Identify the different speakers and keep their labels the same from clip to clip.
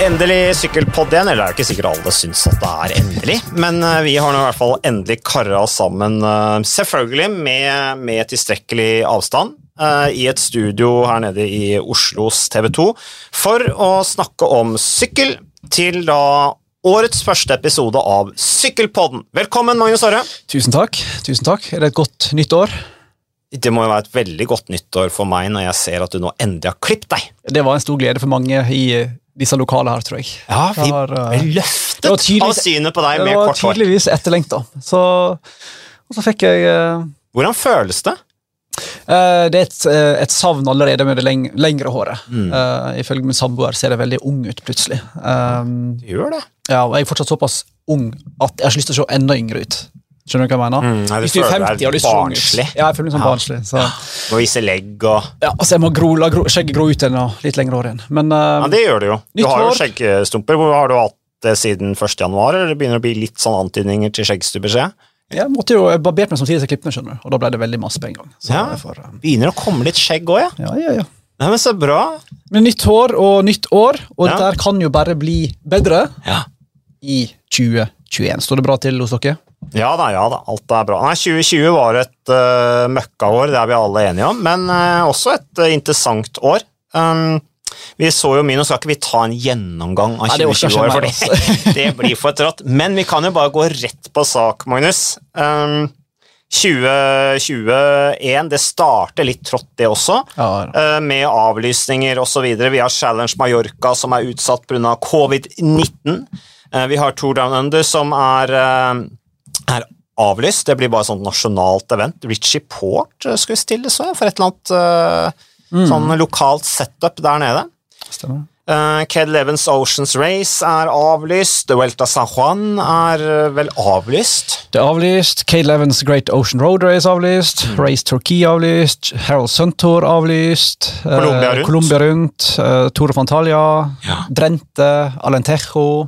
Speaker 1: Endelig sykkelpodd igjen, eller det er jo ikke sikkert alle syns at det er endelig, men eh, vi har nå i hvert fall endelig kara oss sammen, eh, selvfølgelig med, med tilstrekkelig avstand, eh, i et studio her nede i Oslos TV 2, for å snakke om sykkel til da årets første episode av Sykkelpodden. Velkommen, Magnus Aare.
Speaker 2: Tusen takk. tusen takk. Er det et godt nytt år?
Speaker 1: Det må jo være et veldig godt nyttår for meg når jeg ser at du nå endelig har klippet deg.
Speaker 2: Det var en stor glede for mange i disse lokale her, tror jeg.
Speaker 1: Ja, vi
Speaker 2: Det var, eh, det
Speaker 1: løftet
Speaker 2: var
Speaker 1: av synet på deg
Speaker 2: Det
Speaker 1: med
Speaker 2: var
Speaker 1: kort hår.
Speaker 2: tydeligvis etterlengta. Så, og så fikk jeg uh,
Speaker 1: Hvordan føles det?
Speaker 2: Uh, Det er et, et savn allerede med det leng lengre håret.
Speaker 1: Mm.
Speaker 2: Uh, ifølge min samboer ser jeg veldig ung ut plutselig. Um,
Speaker 1: Du gjør det.
Speaker 2: ja, og jeg er fortsatt såpass ung at jeg har lyst til å se enda yngre ut. Skjønner du hva jeg mener?
Speaker 1: Mm, nei,
Speaker 2: Hvis du er 50 og har lyst til å
Speaker 1: barnslig.
Speaker 2: Ja, jeg føler meg som barnslig. Så,
Speaker 1: Må vise legg og
Speaker 2: ja, altså jeg må gro, la gro, skjegget gro ut igjen litt lengre år igjen. Men uh,
Speaker 1: Ja, det gjør du jo. Du har jo skjeggstumper. Hvor Har du hatt det siden 1. januar, eller det begynner å bli litt sånn antydninger til skjeggstubbeskjed? jeg?
Speaker 2: Måtte jo, barbert meg samtidig som klippene, skjønner du. Og da ble det veldig masse på en gang. Så
Speaker 1: Ja.
Speaker 2: får, eh,
Speaker 1: Begynner å komme litt skjegg òg, ja.
Speaker 2: ja, ja, ja.
Speaker 1: Nei, men Så bra.
Speaker 2: Med nytt hår og nytt år, og
Speaker 1: Ja.
Speaker 2: dette kan jo bare bli bedre
Speaker 1: Ja.
Speaker 2: i 2021. Står det bra til hos dere?
Speaker 1: Ja da, ja da. Alt er bra. Nei, 2020 var et uh, møkkaår, det er vi alle enige om, men uh, også et uh, interessant år. Um, vi så jo mye, Nå skal ikke vi ta en gjennomgang av
Speaker 2: Nei, det orker
Speaker 1: 2020-året, for det, det blir for trått. Men vi kan jo bare gå rett på sak, Magnus. Um, 2021, det starter litt trått, det også.
Speaker 2: Ja,
Speaker 1: ja. Med avlysninger osv. Vi har Challenge Mallorca som er utsatt pga. covid-19. Eh, Vi har Tour Down Under som er, eh, er avlyst. Det blir bare sånn nasjonalt event. Richie Port eh, skal vi stille så jeg, for et eller annet mm. sånn lokalt setup der nede.
Speaker 2: stemmer.
Speaker 1: Uh, Ked Levens Oceans Race er avlyst. The Welta San Juan er uh, vel avlyst.
Speaker 2: Det er avlyst. Ked Levens Great Ocean Road Race avlyst.
Speaker 1: Mm.
Speaker 2: Race Turkey avlyst. Harold Suntour avlyst.
Speaker 1: Colombia rundt.
Speaker 2: Colombia rundt. Uh, Tour Fantalia.
Speaker 1: Ja.
Speaker 2: Drente. Alentejo.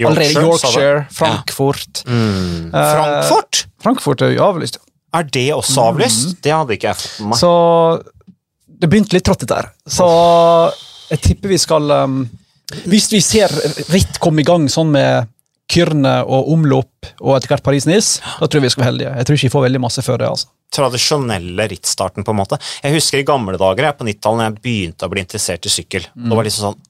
Speaker 1: Yorkshire?
Speaker 2: Yorkshire. Frankfurt.
Speaker 1: Mm.
Speaker 2: Eh,
Speaker 1: Frankfurt?
Speaker 2: Frankfurt er jo avlyst.
Speaker 1: Er det også avlyst? Det hadde ikke jeg fått med meg.
Speaker 2: Mm. Så det begynte litt trått, dette her. Så jeg tipper vi skal um, Hvis vi ser ritt komme i gang sånn med Kyrne og omlopp og etter hvert Paris-Nice, da tror jeg vi skal være heldige. Jeg tror ikke vi får veldig masse før det. altså.
Speaker 1: tradisjonelle rittstarten, på en måte. Jeg husker i gamle dager, jeg, på 90-tallet, når jeg begynte å bli interessert i sykkel. Det var liksom sånn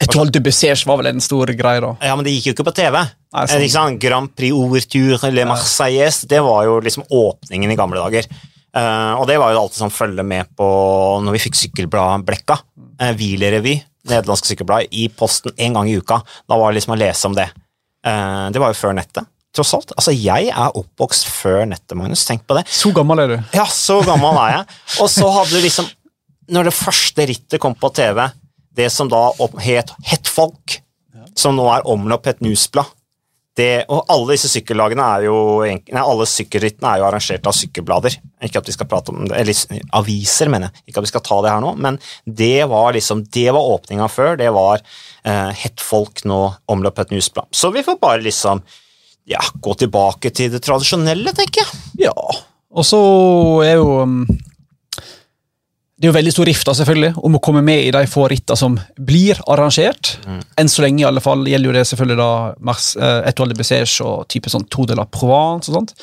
Speaker 2: Etoile du Bessège var vel en stor greie, da.
Speaker 1: Ja, men det gikk jo ikke på TV.
Speaker 2: Nei, sånn.
Speaker 1: ikke sant? Grand Prix Ouverture Le Marseillaise, det var jo liksom åpningen i gamle dager. Uh, og det var jo alltid sånn følge med på når vi fikk sykkelblad Blekka. Uh, Wielerrevy, nederlandske sykkelblad, i posten en gang i uka. Da var det liksom å lese om det. Uh, det var jo før nettet. Tross alt. Altså, jeg er oppvokst før nettet, Magnus. Tenk på det.
Speaker 2: Så gammel er du.
Speaker 1: Ja, så gammel er jeg. Og så hadde du liksom Når det første rittet kom på TV, det som da het Hettfolk, som nå er omløp et newsblad det, Og alle disse sykkellagene er jo Nei, alle sykkelrittene er jo arrangert av sykkelblader. Ikke at vi skal prate om det, eller aviser, mener jeg. Ikke at vi skal ta det her nå, men det var liksom Det var åpninga før. Det var eh, Het Folk, nå omløp et newsblad. Så vi får bare liksom ja, gå tilbake til det tradisjonelle, tenker jeg.
Speaker 2: Ja. Og så er jo um, Det er jo veldig stor rifta selvfølgelig, om å komme med i de få rittene som blir arrangert. Enn så lenge i alle fall gjelder jo det selvfølgelig da Mars, eh, Etoile de Bessège og type sånn to de la Provence og sånt.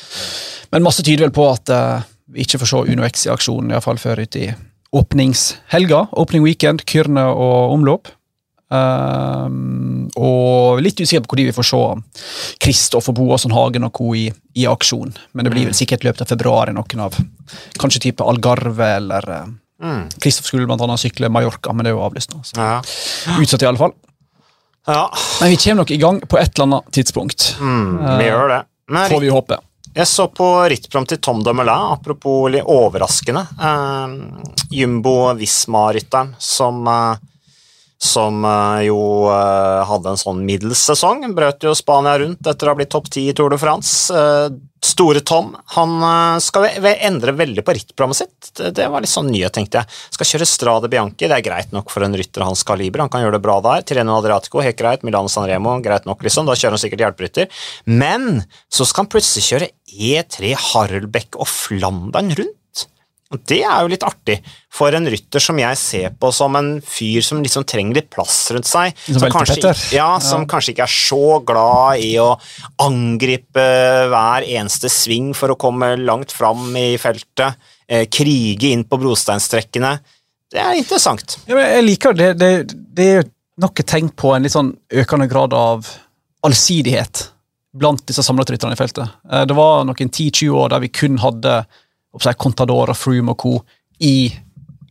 Speaker 2: Men masse tyder vel på at eh, vi ikke får se Uno X i aksjon, iallfall før ut i åpningshelga. Opening weekend, Kyrne og omløp. Um, og litt usikker på når vi får se Kristoff og Boasson Hagen og co. I, i aksjon. Men det blir vel sikkert i løpet av februar i noen av Kanskje type Algarve eller uh, Kristoff skulle annet sykle Mallorca, men det er jo avlyst nå. Så.
Speaker 1: Ja.
Speaker 2: Utsatt, i alle fall.
Speaker 1: ja.
Speaker 2: Men vi kommer nok i gang på et eller annet tidspunkt.
Speaker 1: Mm, vi gjør det. Men
Speaker 2: Får vi håpe.
Speaker 1: jeg så på rittprogram til Tom Dumoulin, apropos litt overraskende. Eh, Jumbo Visma-rytteren som, eh, som eh, jo eh, hadde en sånn middels sesong. Brøt jo Spania rundt etter å ha blitt topp ti i Tour de France. Eh, store Tom han skal endre veldig på rittprogrammet sitt. Det, var litt sånn nyhet, tenkte jeg. Skal kjøre Strade Bianchi, det er greit nok for en rytter hans kaliber. Han kan gjøre det bra der. Tireno Adriatico, helt greit. Milano Sanremo, greit nok, liksom. Da kjører han sikkert hjelperytter. Men så skal han plutselig kjøre E3 Harelbekk og Flandern rundt. Det er jo litt artig for en rytter som jeg ser på som en fyr som liksom trenger litt plass rundt seg.
Speaker 2: Som som,
Speaker 1: kanskje, ja, som kanskje ikke er så glad i å angripe hver eneste sving for å komme langt fram i feltet. Eh, krige inn på brosteinstrekkene. Det er interessant.
Speaker 2: Ja, men jeg liker det. Det, det er nok et tegn på en litt sånn økende grad av allsidighet blant disse samlerrytterne i feltet. Eh, Det var noen 10-20 år der vi kun hadde oppsett, Contador og Froome og co. i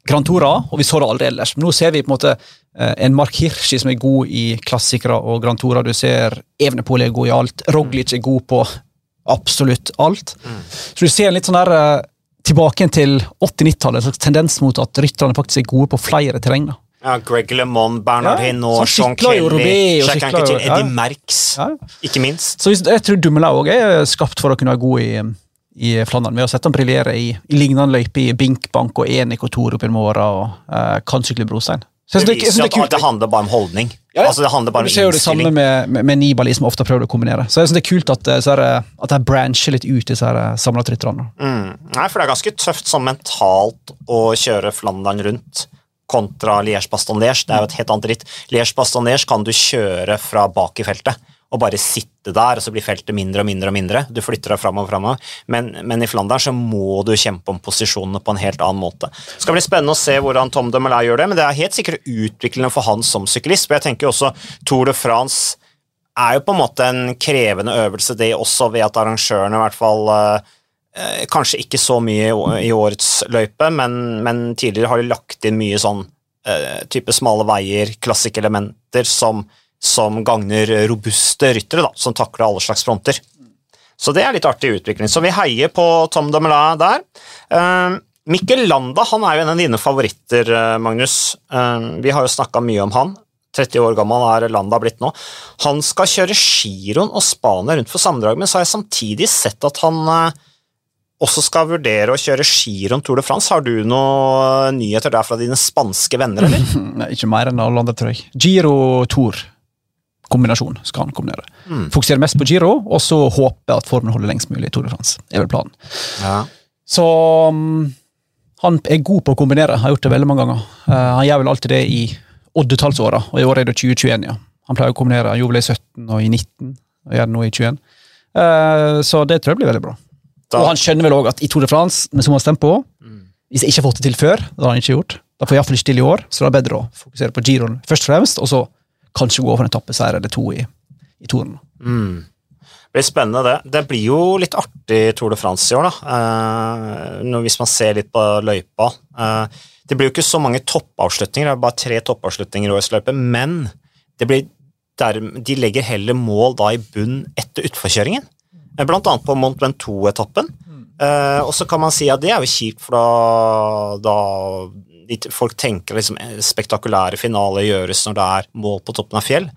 Speaker 2: Grand Tora, og vi så det aldri ellers. Men nå ser vi på en måte eh, en Mark Hirschi som er god i klassikere og Grand Tora. Du ser Evenepool er god i alt. Roglic er god på absolutt alt. Så du ser en litt sånn der eh, tilbake til 80-90-tallet, en slags tendens mot at rytterne faktisk er gode på flere terreng. da.
Speaker 1: Ja, Greg LeMond, Bernard
Speaker 2: Ja,
Speaker 1: Hinault, Sean Kelly,
Speaker 2: Roubaix, og
Speaker 1: Jacques
Speaker 2: sykler jo-
Speaker 1: Anquetil,
Speaker 2: ja.
Speaker 1: Eddie
Speaker 2: Ja.
Speaker 1: ikke minst.
Speaker 2: Så jeg tror Dummela òg er skapt for å kunne være god i, i Flandern. Vi har sett ham briljere i, i lignende løyper i Binkbank og Enik og Torup i morgen, og eh, kanskje brostein.
Speaker 1: Det,
Speaker 2: Det
Speaker 1: viser
Speaker 2: det
Speaker 1: at det handler bare om holdning.
Speaker 2: Ja, ja.
Speaker 1: Altså Det handler bare om Vi
Speaker 2: ser jo det samme med, med, med Nibali, som ofte har prøvd å kombinere. Så jeg synes det er kult at, eh, så det, at jeg brancher litt ut, disse samla eh.
Speaker 1: Mm. Nei, for det er ganske tøft sånn mentalt å kjøre Flandern rundt kontra Liège-Bastogne-Liège. Det er jo et helt annet ritt. Liège-Bastogne-Liège kan du kjøre fra bak i feltet og bare sitte der, og så blir feltet mindre og mindre og mindre. Du flytter deg framover og framover. Men, men i Flandern så må du kjempe om posisjonene på en helt annen måte. Det skal bli spennende å se hvordan Tom de Melay gjør det, men det er helt sikkert utviklende for han som syklist. For jeg tenker også Tour de France er jo på en måte en krevende øvelse, det også, ved at arrangørene i hvert fall eh, eh, Kanskje ikke så mye i årets løype, men, men tidligere har de lagt inn mye sånn eh, type smale veier, klassikelementer, som, som gagner robuste ryttere, da, som takler alle slags fronter. Så det er litt artig utvikling. Så vi heier på Tom de Melay der. Eh, Mikkel Landa han er jo en av dine favoritter, eh, Magnus. Eh, vi har jo snakka mye om han. 30 år gammel er Landa blitt nå. Han skal kjøre giroen og Spania rundt for sammendrag, men så har jeg samtidig sett at han eh, også skal vurdere å kjøre giroen Tour de France. Har du noen nyheter der fra dine spanske venner, eller?
Speaker 2: Ikke mer enn alle andre, tror jeg. Giro Tour. Kombinasjon skal han kombinere. Fokusere mest på Giro, og så håpe at formen holder lengst mulig i Tour de France. er vel planen.
Speaker 1: Ja.
Speaker 2: Så um, han er god på å kombinere, har gjort det veldig mange ganger. Uh, han gjør vel alltid det i oddetallsåra, og i år er det 2021, ja. Han pleier å kombinere, han gjorde vel i 17 og i 19, og gjør det nå i 21. Uh, så det tror jeg blir veldig bra.
Speaker 1: Da-
Speaker 2: Og han skjønner vel òg at i Tour de France, med så på mm. hvis jeg ikke har fått det til før, det har han ikke gjort, da får jeg iallfall ikke til i år, så det er bedre å fokusere på giroen først og fremst, og så kanskje gå for en etappeseier eller to i, i touren.
Speaker 1: Det blir spennende, det. Det blir jo litt artig Tour de France i år, da. Eh, hvis man ser litt på løypa. Eh, det blir jo ikke så mange toppavslutninger, det er bare tre toppavslutninger i årets løype, men det blir der, de legger heller mål da i bunn etter utforkjøringen. Eh, Blant annet på Mont Ventoux-etappen. Eh, og så kan man si at det er jo kjipt, for da, da folk tenker liksom eh, spektakulære finaler gjøres når det er mål på toppen av fjell.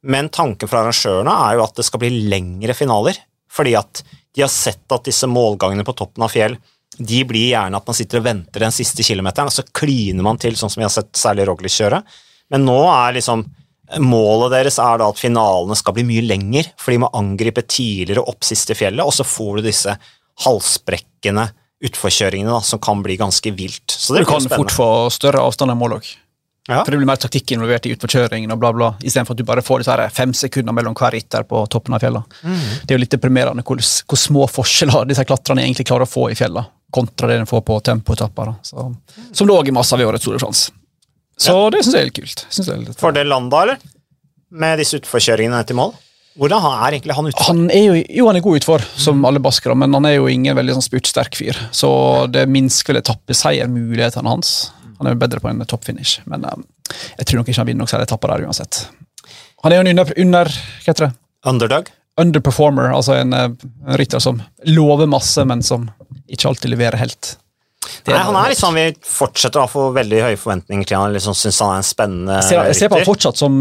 Speaker 1: Men tanken fra arrangørene er jo at det skal bli lengre finaler, fordi at de har sett at disse målgangene på toppen av fjell de blir gjerne at man sitter og venter den siste kilometeren, og så kliner man til, sånn som vi har sett særlig Roglic gjøre. Men nå er liksom Målet deres er da at finalene skal bli mye lenger, for de må angripe tidligere opp siste fjellet, og så får du disse halsbrekkende utforkjøringene da, som kan bli ganske vilt. Så det
Speaker 2: Du kan fort få større avstand enn mål òg.
Speaker 1: Ja.
Speaker 2: For det blir mer taktikk involvert i utforkjøringen, og bla bla, istedenfor at du bare får disse her fem sekunder mellom hver rytter på toppen av fjellene.
Speaker 1: Mm.
Speaker 2: Det er jo litt deprimerende hvor, hvor små forskjeller disse klatrerne egentlig klarer å få i fjellene, kontra det de får på tempoetapper. mm. Som det i masse ved i årets Store de France. Så det syns jeg er litt kult. Synes jeg er litt...
Speaker 1: Fordel Landa, eller? Med disse utforkjøringene til mål? Hvordan er egentlig han utfor?
Speaker 2: Han er jo, jo, han er god utfor, som alle baskere, men han er jo ingen veldig sånn spurtsterk fyr. Så det minsker vel etappeseiermulighetene hans. Han er jo bedre på en toppfinish, men um, jeg tror nok ikke han vinner noen særlig etapper der uansett. Han er jo en under, under hva heter det?
Speaker 1: Underdog?
Speaker 2: underperformer, altså en, eh, en rytter som lover masse, men som ikke alltid leverer helt.
Speaker 1: Nei, han er sånn, Vi fortsetter å få veldig høye forventninger til han. liksom synes han er en spennende
Speaker 2: jeg, ser, jeg ser på han fortsatt som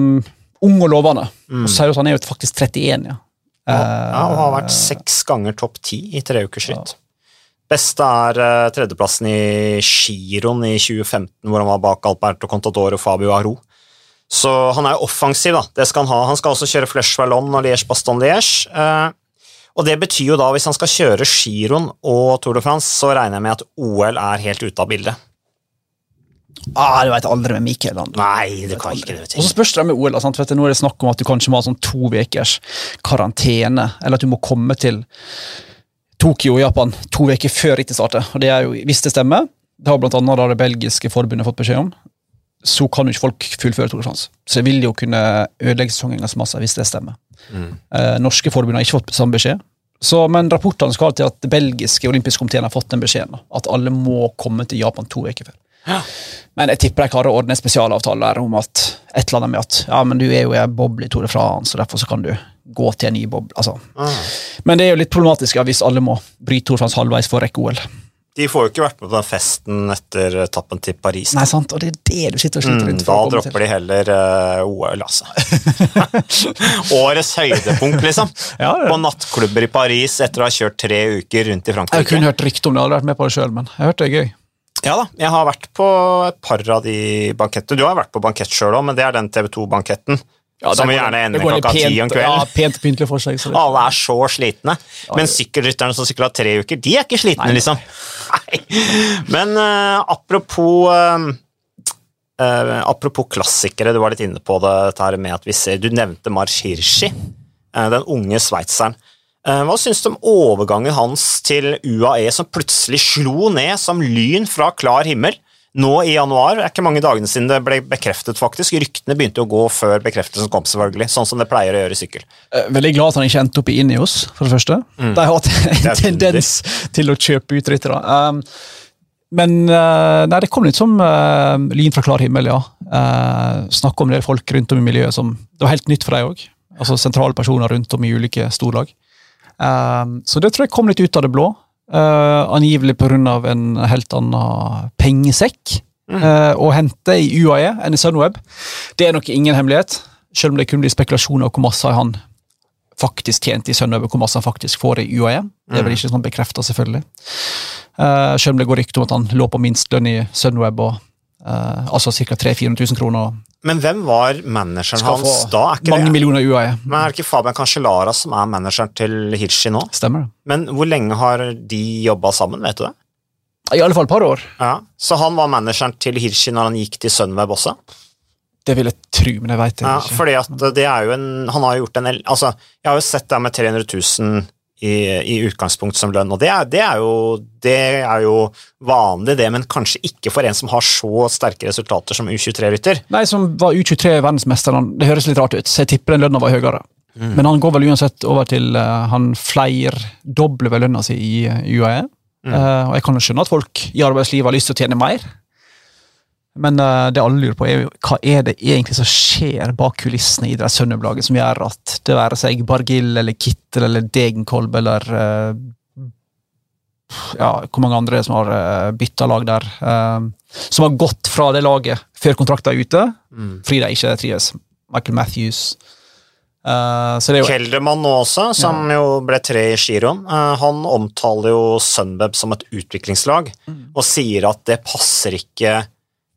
Speaker 2: ung og lovende. Og så det jo at han er jo faktisk 31, ja.
Speaker 1: Ja, og har vært seks ganger topp ti i treukersritt. Beste er eh, tredjeplassen i Giron i 2015, hvor han var bak Alberto Contador og Fabio Aro. Så han er jo offensiv, da. Det skal han ha. Han skal også kjøre Flesh Vallon og Liège Baston Liège. Eh, Og det betyr jo da, hvis han skal kjøre Giron og Tour de France, så regner jeg med at OL er helt ute av bildet.
Speaker 2: Ah, du veit aldri med Mikael. Han.
Speaker 1: Nei, det kan ikke det.
Speaker 2: Og så
Speaker 1: du.
Speaker 2: spørs det med OL. Sant? For nå er det snakk om at du kanskje må ha sånn to ukers karantene, eller at du må komme til Tokyo i Japan to uker før rittet starter. Og det er jo, Hvis det stemmer, det har blant annet det belgiske forbundet fått beskjed om, så kan jo ikke folk fullføre Tour de France. Så det vil jo kunne ødelegge sesongen ganske masse hvis det stemmer. Eh, norske forbund har ikke fått samme beskjed. Så, men rapportene skal til at det belgiske olympiske komiteen har fått den beskjeden. At alle må komme til Japan to uker før.
Speaker 1: Ja.
Speaker 2: Men jeg tipper de klarer å ordne en spesialavtale om at et eller annet med at ja, men du er jo i en boble i Tour de France, og derfor så kan du gå til en ny boble. Altså.
Speaker 1: Ah.
Speaker 2: Men det er jo litt problematisk ja, hvis alle må bryte Tour de France halvveis for å rekke OL.
Speaker 1: De får jo ikke vært med på den festen etter etappen til Paris.
Speaker 2: Nei, sant, og det er det du sitter og sliter
Speaker 1: Mm, da dropper til. de heller uh, OL, altså. Årets høydepunkt, liksom.
Speaker 2: Ja.
Speaker 1: På nattklubber i Paris etter å ha kjørt tre uker rundt i Frankrike.
Speaker 2: Jeg kunne hørt rykte om det, jeg hadde vært med på det sjøl, men jeg hørte det er gøy.
Speaker 1: Ja da, jeg har vært på et par av de bankettene. Du har vært på bankett sjøl òg, men det er den TV 2-banketten. som gjerne ender klokka ti om
Speaker 2: Ja,
Speaker 1: kvelden.
Speaker 2: pent og pyntelig for seg.
Speaker 1: Alle er så slitne. Men sykkelrytterne som sykla tre uker, de er ikke slitne,
Speaker 2: Nei.
Speaker 1: liksom. Nei. Men uh, apropos uh, uh, Apropos klassikere, du var litt inne på det dette her med at vi ser Du nevnte Marsh Hirschi, den unge sveitseren. Eh, Hva syns du om overgangen hans til UAE, som plutselig slo ned som lyn fra klar himmel? Nå i januar, det er ikke mange dagene siden det ble bekreftet, faktisk. Ryktene begynte å gå før bekreftelsen kom, selvfølgelig. Sånn som det pleier å gjøre i sykkel.
Speaker 2: Eh, Veldig glad at han ikke endte opp i Ineos, for det første. De har hatt en
Speaker 1: Mm.
Speaker 2: tendens til å kjøpe ut ryttere. Um, men eh, nei, det kom litt som uh, lyn fra klar himmel, ja. Uh, Snakke om det folk rundt om i miljøet som Det var helt nytt for deg òg. Altså sentrale personer rundt om i ulike storlag. Um, så det tror jeg kom litt ut av det blå. Uh, angivelig pga. en helt annen pengesekk uh, å hente i UAE enn i Sunweb. Det er nok ingen hemmelighet, selv om det kunne bli spekulasjoner om hvor masse han faktisk tjente i Sunweb, og hvor masse han faktisk får i UAE. Det er vel ikke sånn bekrefta, selvfølgelig. Uh, selv om det går rykte om at han lå på minstlønn i Sunweb, og, uh, altså ca. 300 000-400 000 kroner.
Speaker 1: Men hvem var manageren hans da? Er ikke
Speaker 2: mange
Speaker 1: det?
Speaker 2: millioner UAE.
Speaker 1: Men er det ikke Fabian Cancellara som er manageren til Hirschi nå?
Speaker 2: Stemmer det?
Speaker 1: Men hvor lenge har de jobba sammen, vet du det?
Speaker 2: I alle fall et par år.
Speaker 1: Ja, Så han var manageren til Hirschi når han gikk til Sunweb også?
Speaker 2: Det vil jeg tro, men jeg veit
Speaker 1: Ja,
Speaker 2: ikke.
Speaker 1: fordi at det er jo en Han har gjort en Altså, jeg har jo sett det med 300 000 i, i utgangspunkt som lønn, og det er, det, er jo, det er jo vanlig, det, men kanskje ikke for en som har så sterke resultater som U23-rytter.
Speaker 2: Nei, som var U23-verdensmester. Det høres litt rart ut, så jeg tipper den lønna var høyere. Men han går vel uansett over til uh, Han flerdobler vel lønna si i UAE. UAE. Uh, og jeg kan jo skjønne at folk i arbeidslivet har lyst til å tjene mer. Men uh, det alle lurer på, er jo hva er det egentlig som skjer bak kulissene i det der som gjør at det være seg Bargill eller Kittel eller Degenkolb eller uh, ja, hvor mange andre som har uh, bytta lag der. eh, som har gått fra det laget før kontrakten er ute, fordi de ikke trives. Michael Matthews. Eh, så det er jo
Speaker 1: Keldermann nå også, som jo ble tre i giroen, uh, han omtaler jo Sunweb som et utviklingslag, og sier at det passer ikke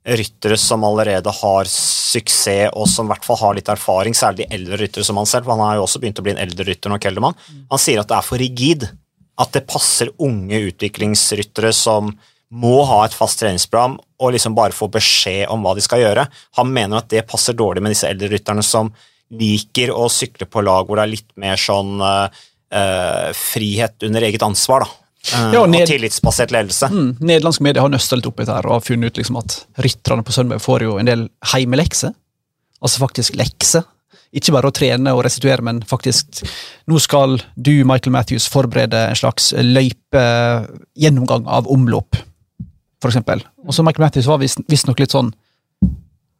Speaker 1: ryttere som allerede har suksess, og som i hvert fall har litt erfaring, særlig de eldre ryttere som han selv, for han har jo også begynt å bli en eldre rytter nå, Keldermann. Han sier at det er for rigid. At det passer unge utviklingsryttere som må ha et fast treningsprogram og liksom bare få beskjed om hva de skal gjøre. Han mener at det passer dårlig med disse eldre rytterne som liker å sykle på lag hvor det er litt mer sånn eh, frihet under eget ansvar, da. Eh,
Speaker 2: Ja,
Speaker 1: og
Speaker 2: ned-
Speaker 1: tillitsbasert ledelse.
Speaker 2: Mm, nederlandske medier har nøsta litt opp i dette her, og har funnet ut liksom at rytterne på Sunweb får jo en del heimelekser. Altså faktisk lekser. Ikke bare å trene og restituere, men faktisk Nå skal du, Michael Matthews, forberede en slags løypegjennomgang av omløp, eksempel. Og så Michael Matthews var visst- visstnok litt sånn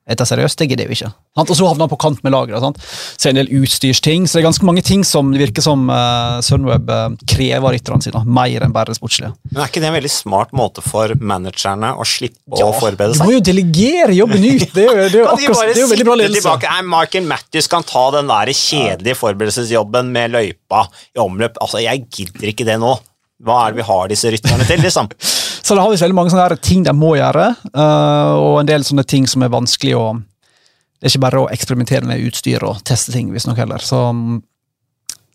Speaker 2: dette seriøst? det gidder vi ikke. Sant? Og så havner han på kant med lageret. sant? Så en del utstyrsting. Så det er ganske mange ting som det virker som uh, Sunweb uh, krever av rytterne sine. Mer enn bare det sportslige.
Speaker 1: Men er ikke det en veldig smart måte for managerne å slippe å forberede seg?
Speaker 2: Du må jo delegere jobben ut! Det er jo, det er jo, akkurat, det er jo veldig bra ledelse.
Speaker 1: tilbake? Nei, Michael Matthews kan ta den der kjedelige forberedelsesjobben med løypa i omløp. Altså, Jeg gidder ikke det nå. Hva er det vi har disse rytterne til, liksom?
Speaker 2: Så det har visst veldig mange sånne ting de må gjøre, eh, og en del sånne ting som er vanskelig å Det er ikke bare å eksperimentere med utstyr og teste ting, visstnok heller. Så mm,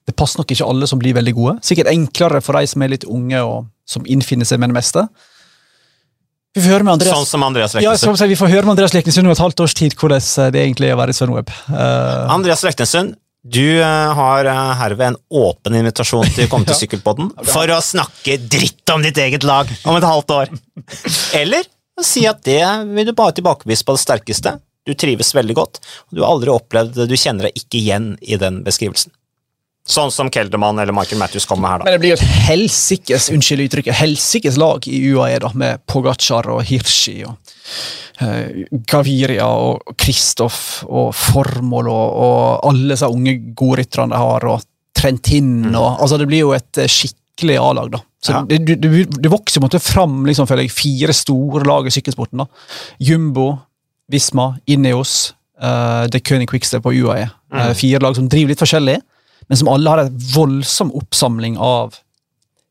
Speaker 2: det passer nok ikke alle som blir veldig gode. Sikkert enklere for de som er litt unge og som innfinner seg med det meste. Vi får høre med Andreas
Speaker 1: Sånn som Andreas
Speaker 2: ja,
Speaker 1: Leknesund.
Speaker 2: så, vi får høre med Andreas Leknesund om et halvt års tid hvordan eh, det egentlig er å være i Sunweb. Uh,
Speaker 1: Andreas Leknesund, du eh, har eh, herved en åpen invitasjon til å komme til
Speaker 2: Ja.
Speaker 1: Sykkelpodden for å snakke dritt om ditt eget lag om et halvt år. Eller si at det vil du bare tilbakevise på det sterkeste. Du trives veldig godt, og du har aldri opplevd det. Du kjenner deg ikke igjen i den beskrivelsen. Sånn som Kelderman eller Michael Matthews kommer her, da.
Speaker 2: men det blir jo et helsikes unnskyld uttrykket, helsikes lag i UAE, da, med Pogacar og Hirschi og uh, Gaviria og Kristoff og Formål og, og alle disse unge godrytterne de har, og Trentin og altså Det blir jo et eh, skikkelig A-lag, da. Så
Speaker 1: Ja.
Speaker 2: det, det, det vokser på en måte fram liksom, føler jeg, fire store lag i sykkelsporten. da. Jumbo, Visma, Ineos, uh, The König Quickstep og UAE. Eh, fire lag som driver litt forskjellig, men som alle har en voldsom oppsamling av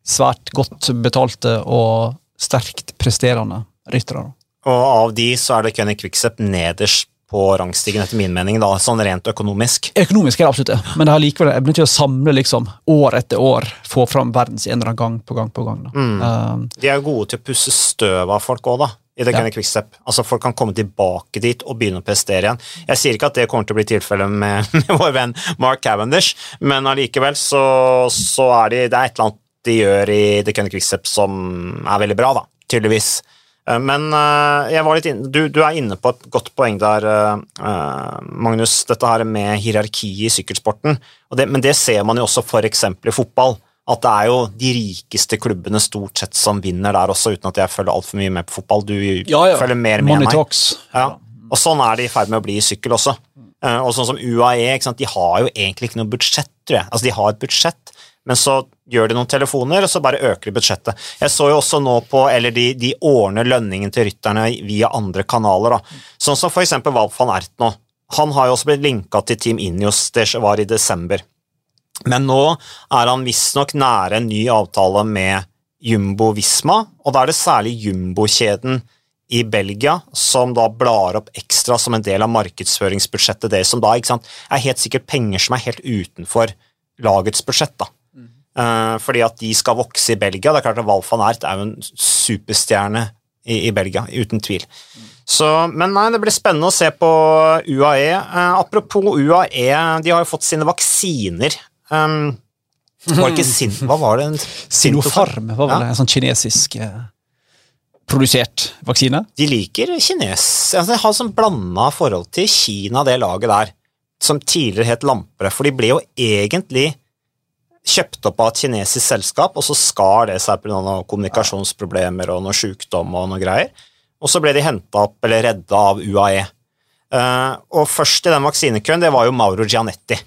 Speaker 2: svært godt betalte og sterkt presterende ryttere.
Speaker 1: Og av de så er det Kenny Quickstep nederst på rangstigen, etter min mening, da, sånn rent økonomisk.
Speaker 2: Økonomisk er det absolutt det, men det har likevel evnen til å samle liksom, år etter år, få fram verdens enere gang på gang på gang. Da. Eh,
Speaker 1: De er gode til å pusse støv av folk òg, da. I det
Speaker 2: Ja.
Speaker 1: Kenny Quickstep. Altså Folk kan komme tilbake dit og begynne å prestere igjen. Jeg sier ikke at det kommer til å bli tilfellet med, med vår venn Mark Cavendish, men allikevel så, så er de, det er et eller annet de gjør i The Kenny Quickstep som er veldig bra, da. Tydeligvis. Eh, Men eh, jeg var litt inne, du, du er inne på et godt poeng der, eh, Magnus. Dette her med hierarki i sykkelsporten. Det, men det ser man jo også f.eks. i fotball. At det er jo de rikeste klubbene stort sett som vinner der også, uten at jeg følger altfor mye med på fotball. Du følger mer med
Speaker 2: Money
Speaker 1: meg.
Speaker 2: talks.
Speaker 1: Ja. Og sånn er det i ferd med å bli i sykkel også. Eh, og sånn som UAE, de har jo egentlig ikke noe budsjett, tror jeg. Altså, de har et budsjett, men så gjør de noen telefoner, og så bare øker de budsjettet. Jeg så jo også nå på, eller de, de ordner lønningen til rytterne via andre kanaler, da. Sånn som for eksempel Valp van Ert nå. Han har jo også blitt linka til Team Ineos, det var i desember. Men nå er han visstnok nære en ny avtale med Jumbo Visma, og da er det særlig Jumbo-kjeden i Belgia som da blar opp ekstra som en del av markedsføringsbudsjettet deres, som da sant, er helt sikkert penger som er helt utenfor lagets budsjett. da. Eh, fordi at de skal vokse i Belgia. Det er klart at Walf van Ert er jo en superstjerne i, i Belgia, uten tvil. Så, men nei, det blir spennende å se på UAE. Eh, apropos UAE, de har jo fått sine vaksiner. Um, var det ikke sin... Hva var det?
Speaker 2: Sinopharm var vel
Speaker 1: Ja.
Speaker 2: en sånn kinesisk eh, produsert vaksine.
Speaker 1: De liker kines. Altså, de har sånn blanda forhold til Kina, det laget der, som tidligere het Lampere. For de ble jo egentlig kjøpt opp av et kinesisk selskap, og så skar det seg pga. noen kommunikasjonsproblemer og noe sykdom og noe greier. Og så ble de henta opp, eller redda, av UAE. Uh, og først i den vaksinekøen, det var jo Mauro Gianetti.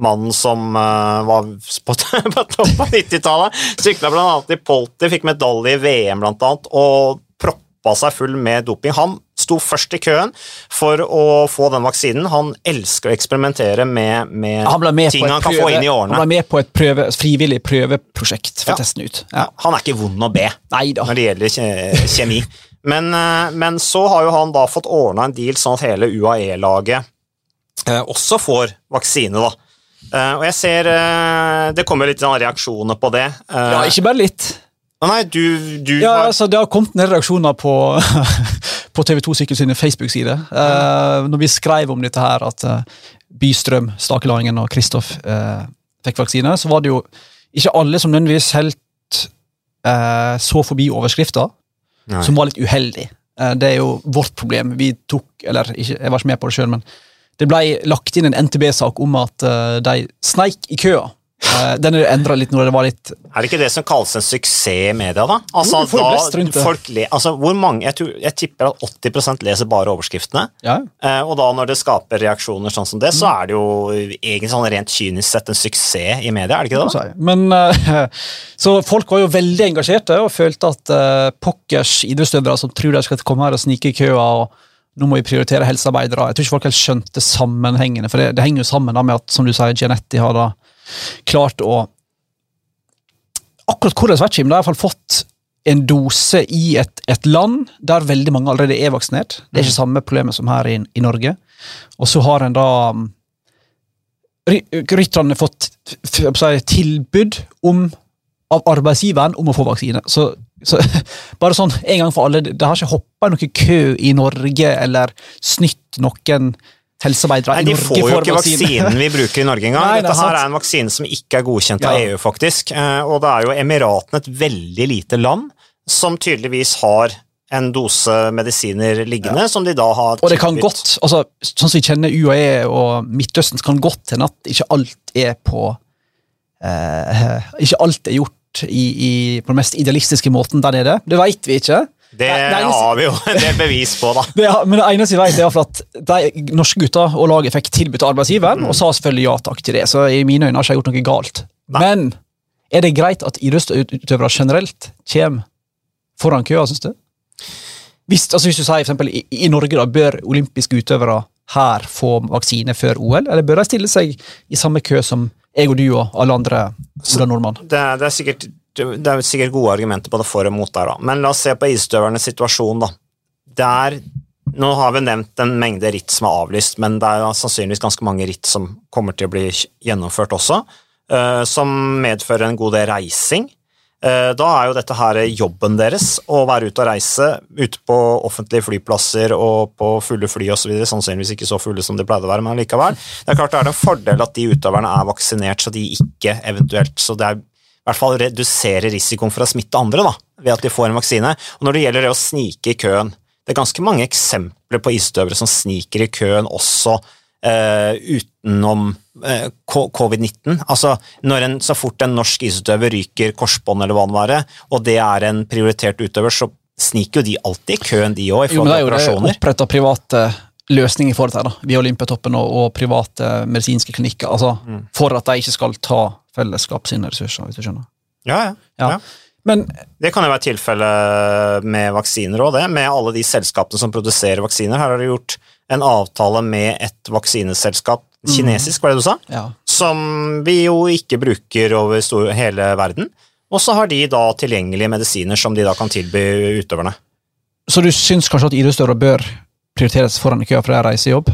Speaker 1: Mannen som uh, var på, på toppen av 90-tallet. Sykla bl.a. i Polti, fikk medalje i VM annet, og proppa seg full med doping. Han sto først i køen for å få den vaksinen. Han elsker å eksperimentere med, med
Speaker 2: Han med,
Speaker 1: ting han kan
Speaker 2: prøve,
Speaker 1: få inn i årene.
Speaker 2: han ble med på et prøve, frivillig prøveprosjekt for
Speaker 1: Ja.
Speaker 2: å teste den ut.
Speaker 1: Ja, han er ikke vond å be
Speaker 2: Neida.
Speaker 1: når det gjelder kjemi. Men, eh, men så har jo han da fått ordna en deal sånn at hele UAE-laget eh, også får vaksine, da. Eh, og jeg ser eh, Det kommer litt sånn reaksjoner på det. Eh,
Speaker 2: Ja, ikke bare litt.
Speaker 1: Nei, du, du
Speaker 2: Ja,
Speaker 1: har
Speaker 2: altså, Det har kommet ned reaksjoner på, på TV2 Sykkel sine Facebook-side. Eh, når vi skrev om dette her, at eh, Bystrøm, Stakelangen og Kristoff eh, fikk vaksine, så var det jo ikke alle som nødvendigvis helt så forbi overskrifta, som var litt uheldig. Det er jo vårt problem. Vi tok, eller ikke, jeg var ikke med på det sjøl, men det ble lagt inn en NTB-sak om at eh, de sneik i køa. Eh, den er endra litt når det var litt
Speaker 1: Er det ikke det som kalles en suksess i media, da? Altså,
Speaker 2: Jo,
Speaker 1: da folk le, altså, hvor mange, jeg, tror, jeg tipper at 80% leser bare overskriftene.
Speaker 2: ja,
Speaker 1: Eh, og da når det skaper reaksjoner sånn som det, så er det jo egentlig sånn rent kynisk sett en suksess i media, er det ikke det? da?
Speaker 2: Men, så folk var jo veldig engasjerte og følte at pokkers idrettsutøvere som tror de skal komme her og snike i køa og nå må vi prioritere helsearbeidere. Jeg tror ikke folk helt skjønte sammenhengene, for det, det henger jo sammen da med at som du sier, Gianetti har da klart å Akkurat hvordan vet ikke, men de har iallfall fått en dose i et, et land der veldig mange allerede er vaksinert. Det er ikke samme problemet som her i, i Norge. Og så har en da mm, ry- rytterne fått tilbud om, av arbeidsgiveren om å få vaksine. Så, så bare sånn en gang for alle, det har ikke hoppa noe kø i Norge eller snytt noen helsearbeidere
Speaker 1: Nei,
Speaker 2: i
Speaker 1: De
Speaker 2: Norge
Speaker 1: får jo ikke
Speaker 2: vaksine.
Speaker 1: vaksinen vi bruker i Norge engang.
Speaker 2: Nei, det
Speaker 1: Dette her er en vaksine som ikke er godkjent av EU, faktisk. Eh, Og det er jo Emiratene, et veldig lite land, som tydeligvis har en dose medisiner liggende, som de da har
Speaker 2: Og det kan
Speaker 1: tilbudt.
Speaker 2: godt, altså, sånn som vi kjenner UAE og Midtøsten, så kan godt hende at ikke alt er på eh, Ikke alt er gjort i, i, på den mest idealistiske måten der nede. Det veit vi ikke.
Speaker 1: Det
Speaker 2: det eneste-
Speaker 1: har vi jo en del bevis på, da.
Speaker 2: Det, men det eneste vi vet, er at de norske gutta og laget fikk tilbudt arbeidsgiveren, arbeidsgiveren, og sa selvfølgelig ja takk til det. Så i mine øyne har ikke jeg gjort noe galt.
Speaker 1: Nei.
Speaker 2: Men er det greit at idrettsutøvere generelt kommer foran køa, syns du? Hvis, altså hvis du sier for eksempel, i, i Norge da, bør olympiske utøvere her få vaksine før OL, eller bør de stille seg i samme kø som jeg og du og alle andre Ola Nordmann?
Speaker 1: Det, det, er sikkert, det er sikkert gode argumenter både for og mot der, da. Men la oss se på isutøvernes situasjon, da. Det er Nå har vi nevnt en mengde ritt som er avlyst, men det er sannsynligvis ganske mange ritt som kommer til å bli gjennomført også, eh, som medfører en god del reising. Eh, Da er jo dette her jobben deres, å være ute og reise, ute på offentlige flyplasser og på fulle fly osv. Sannsynligvis ikke så fulle som de pleide å være, men likevel. Det er klart det er en fordel at de utøverne er vaksinert, så de ikke eventuelt Så det er i hvert fall redusere risikoen for å smitte andre da, ved at de får en vaksine. Og når det gjelder det å snike i køen, det er ganske mange eksempler på isutøvere som sniker i køen også eh, utenom eh, covid-19. Altså, når en, så fort en norsk isutøver ryker korsbånd eller hva det være, og det er en prioritert utøver, så sniker jo de alltid i køen, de òg, i
Speaker 2: Jo, men
Speaker 1: forhold
Speaker 2: det er jo oppretta private løsninger for dette, da, via Olympiatoppen og, og private medisinske klinikker, altså,
Speaker 1: Mm.
Speaker 2: for at de ikke skal ta fellesskap sine ressurser, hvis du skjønner.
Speaker 1: Ja, ja.
Speaker 2: Ja.
Speaker 1: ja.
Speaker 2: Men
Speaker 1: Det kan jo være tilfellet med vaksiner òg, det. Med alle de selskapene som produserer vaksiner. Her har de gjort en avtale med et vaksineselskap, kinesisk, var det du sa?
Speaker 2: ja,
Speaker 1: Som vi jo ikke bruker over store, hele verden. Og så har de da tilgjengelige medisiner som de da kan tilby utøverne.
Speaker 2: Så du syns kanskje at idrettsutøvere bør prioriteres foran IKEA for å reise i jobb?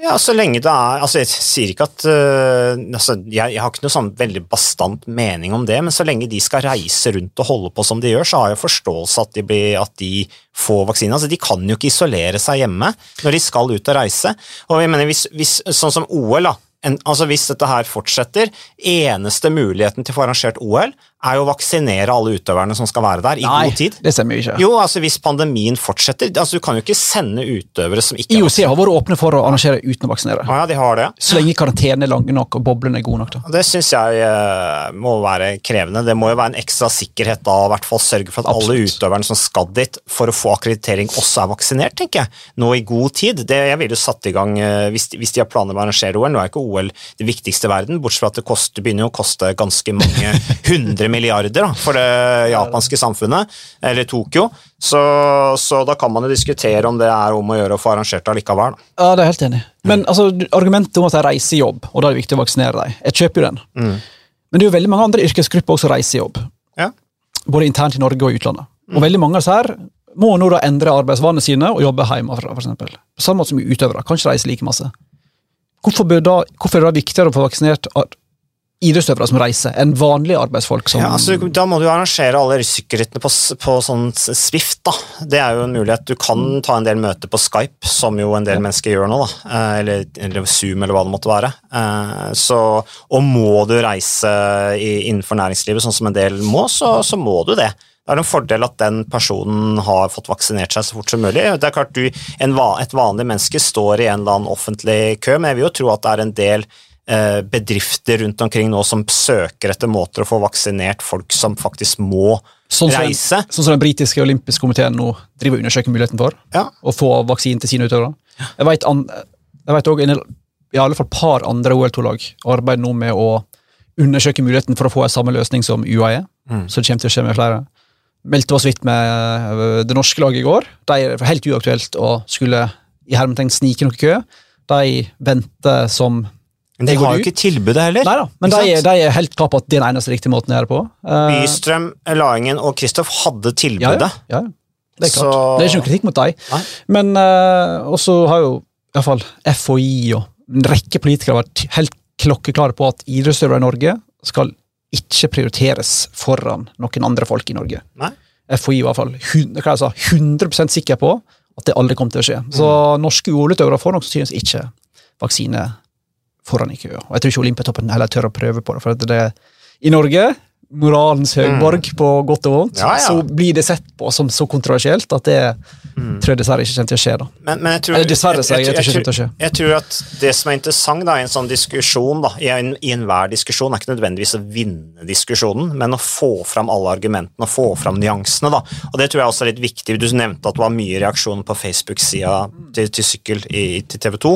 Speaker 1: Ja, så lenge det er Altså, jeg sier ikke at uh, altså, jeg, jeg har ikke noe sånn veldig bastant mening om det, men så lenge de skal reise rundt og holde på som de gjør, så har jeg forståelse at de, blir, at de får vaksine. Altså, de kan jo ikke isolere seg hjemme når de skal ut og reise. Og jeg mener, hvis, hvis, sånn som OL, da. En, altså Hvis dette her fortsetter, eneste muligheten til å få arrangert OL er jo å vaksinere alle utøverne som skal være der, i god tid.
Speaker 2: det stemmer jo ikke.
Speaker 1: Jo, altså Hvis pandemien fortsetter altså Du kan jo ikke sende utøvere som ikke
Speaker 2: IOC har vært åpne for å arrangere uten å vaksinere.
Speaker 1: Ah, ja, de har det.
Speaker 2: Så lenge karantenen er lang nok og boblene er gode nok. da.
Speaker 1: Det syns jeg eh, må være krevende. Det må jo være en ekstra sikkerhet da, i hvert fall sørge for at alle utøverne som skal dit for å få akkreditering, også er vaksinert, tenker jeg. Nå i god tid. Det, jeg ville satt i gang eh, hvis, hvis de har planer om å arrangere OL. Nå er ikke OL det viktigste i verden, bortsett fra at det koster, begynner jo å koste ganske mange hundre milliarder da, for det japanske samfunnet, eller Tokyo. Så, så da kan man jo diskutere om det er om å gjøre å få arrangert det allikevel. Da.
Speaker 2: Ja, det er jeg helt enig. Men altså, argumentet om at de reiser i jobb, og da er det viktig å vaksinere dem, jeg kjøper jo den. Men det er jo veldig mange andre yrkesgrupper også reiser i jobb.
Speaker 1: Ja.
Speaker 2: Både internt i Norge og i utlandet. Og veldig mange av disse her må nå da endre arbeidsvanene sine og jobbe hjemmefra, eksempel. På samme måte som utøvere. Kan ikke reise like masse. Hvorfor, da, hvorfor er det da viktigere å få vaksinert idrettsutøvere som reiser, enn vanlige arbeidsfolk som
Speaker 1: Ja, altså, Da må du arrangere alle sykkelrittene på, på sånn Swift. da. Det er jo en mulighet. Du kan ta en del møter på Skype, som jo en del mennesker gjør nå. da. Eh, Eller, eller Zoom, eller hva det måtte være. Eh, Så, og må du reise i, innenfor næringslivet, sånn som en del må, så, så må du det. Det er en fordel at den personen har fått vaksinert seg så fort som mulig. Det er klart du, en, Et vanlig menneske står i en eller annen offentlig kø, men jeg vil jo tro at det er en del bedrifter rundt omkring nå som søker etter måter å få vaksinert folk som faktisk må
Speaker 2: sånn som,
Speaker 1: reise.
Speaker 2: sånn som den britiske olympiske komiteen nå driver og undersøker muligheten for
Speaker 1: Ja.
Speaker 2: å få vaksinen til sine utøvere. Jeg vet, an, jeg vet også i alle fall et par andre OL2-lag arbeider nå med å undersøke muligheten for å få en samme løsning som UAE, så det kommer til å skje med flere. Meldte oss vidt med øh, det norske laget i går. De er helt uaktuelt å skulle i hermetegn snike noe kø. De venter som
Speaker 1: Men de har jo ikke tilbudet heller.
Speaker 2: Nei da, men de, er- de er helt klar på at det er den eneste riktige måten å gjøre det på. Eh,
Speaker 1: Bystrøm, Laingen og Kristoff hadde tilbudet.
Speaker 2: ja, ja, det er klart.
Speaker 1: Så-
Speaker 2: Det er ikke noen kritikk mot dem.
Speaker 1: Nei.
Speaker 2: Men uh, også har jo i hvert fall FHI og en rekke politikere vært helt klokkeklare på at idrettsutøvere i Norge skal ikke prioriteres foran noen andre folk i Norge.
Speaker 1: Nei.
Speaker 2: FHI i hvert fall hun- hva jeg sa, 100% sikker på at det aldri kommer til å skje. Så norske OL-utøvere får nok sannsynligvis ikke vaksine foran i køa. Og jeg tror ikke Olympiatoppen heller tør å prøve på det. For det i Norge, moralens høgborg på godt og vondt,
Speaker 1: Ja, ja.
Speaker 2: så blir det sett på som så kontroversielt at det tror jeg dessverre ikke kommer til å skje. da.
Speaker 1: Men, men jeg tror,
Speaker 2: Eller dessverre, sier jeg, jeg tror jeg, det jeg, til å
Speaker 1: jeg tror at det som er interessant da, i en sånn diskusjon, da, i, en, i enhver diskusjon, er ikke nødvendigvis å vinne diskusjonen, men å få fram alle argumentene og få fram nyansene. Da. Og Det tror jeg også er litt viktig. Du nevnte at det var mye reaksjoner på Facebook-sida til, til sykkel i, til TV 2.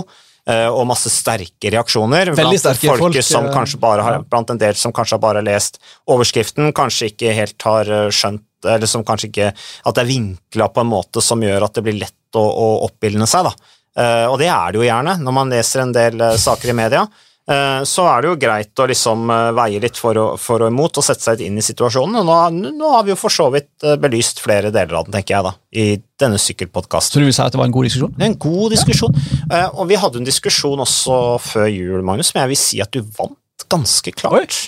Speaker 1: eh, Og masse sterke reaksjoner
Speaker 2: Veldig
Speaker 1: blant
Speaker 2: sterke.
Speaker 1: folk, som
Speaker 2: eh,
Speaker 1: kanskje bare har, blant en del som kanskje har bare lest overskriften, kanskje ikke helt har eh, skjønt eller som kanskje ikke At det er vinkla på en måte som gjør at det blir lett å, å oppildne seg. da. Og det er det jo gjerne når man leser en del saker i media. Eh, så er det jo greit å liksom eh, veie litt for og, for og imot og sette seg litt inn i situasjonen. Og nå, nå har vi jo for så vidt eh, belyst flere deler av den, tenker jeg, da, i denne sykkelpodkasten.
Speaker 2: Så du vil si at det var en god diskusjon?
Speaker 1: Det en god diskusjon. Eh, og vi hadde en diskusjon også før jul, Magnus, men jeg vil si at du vant ganske klart.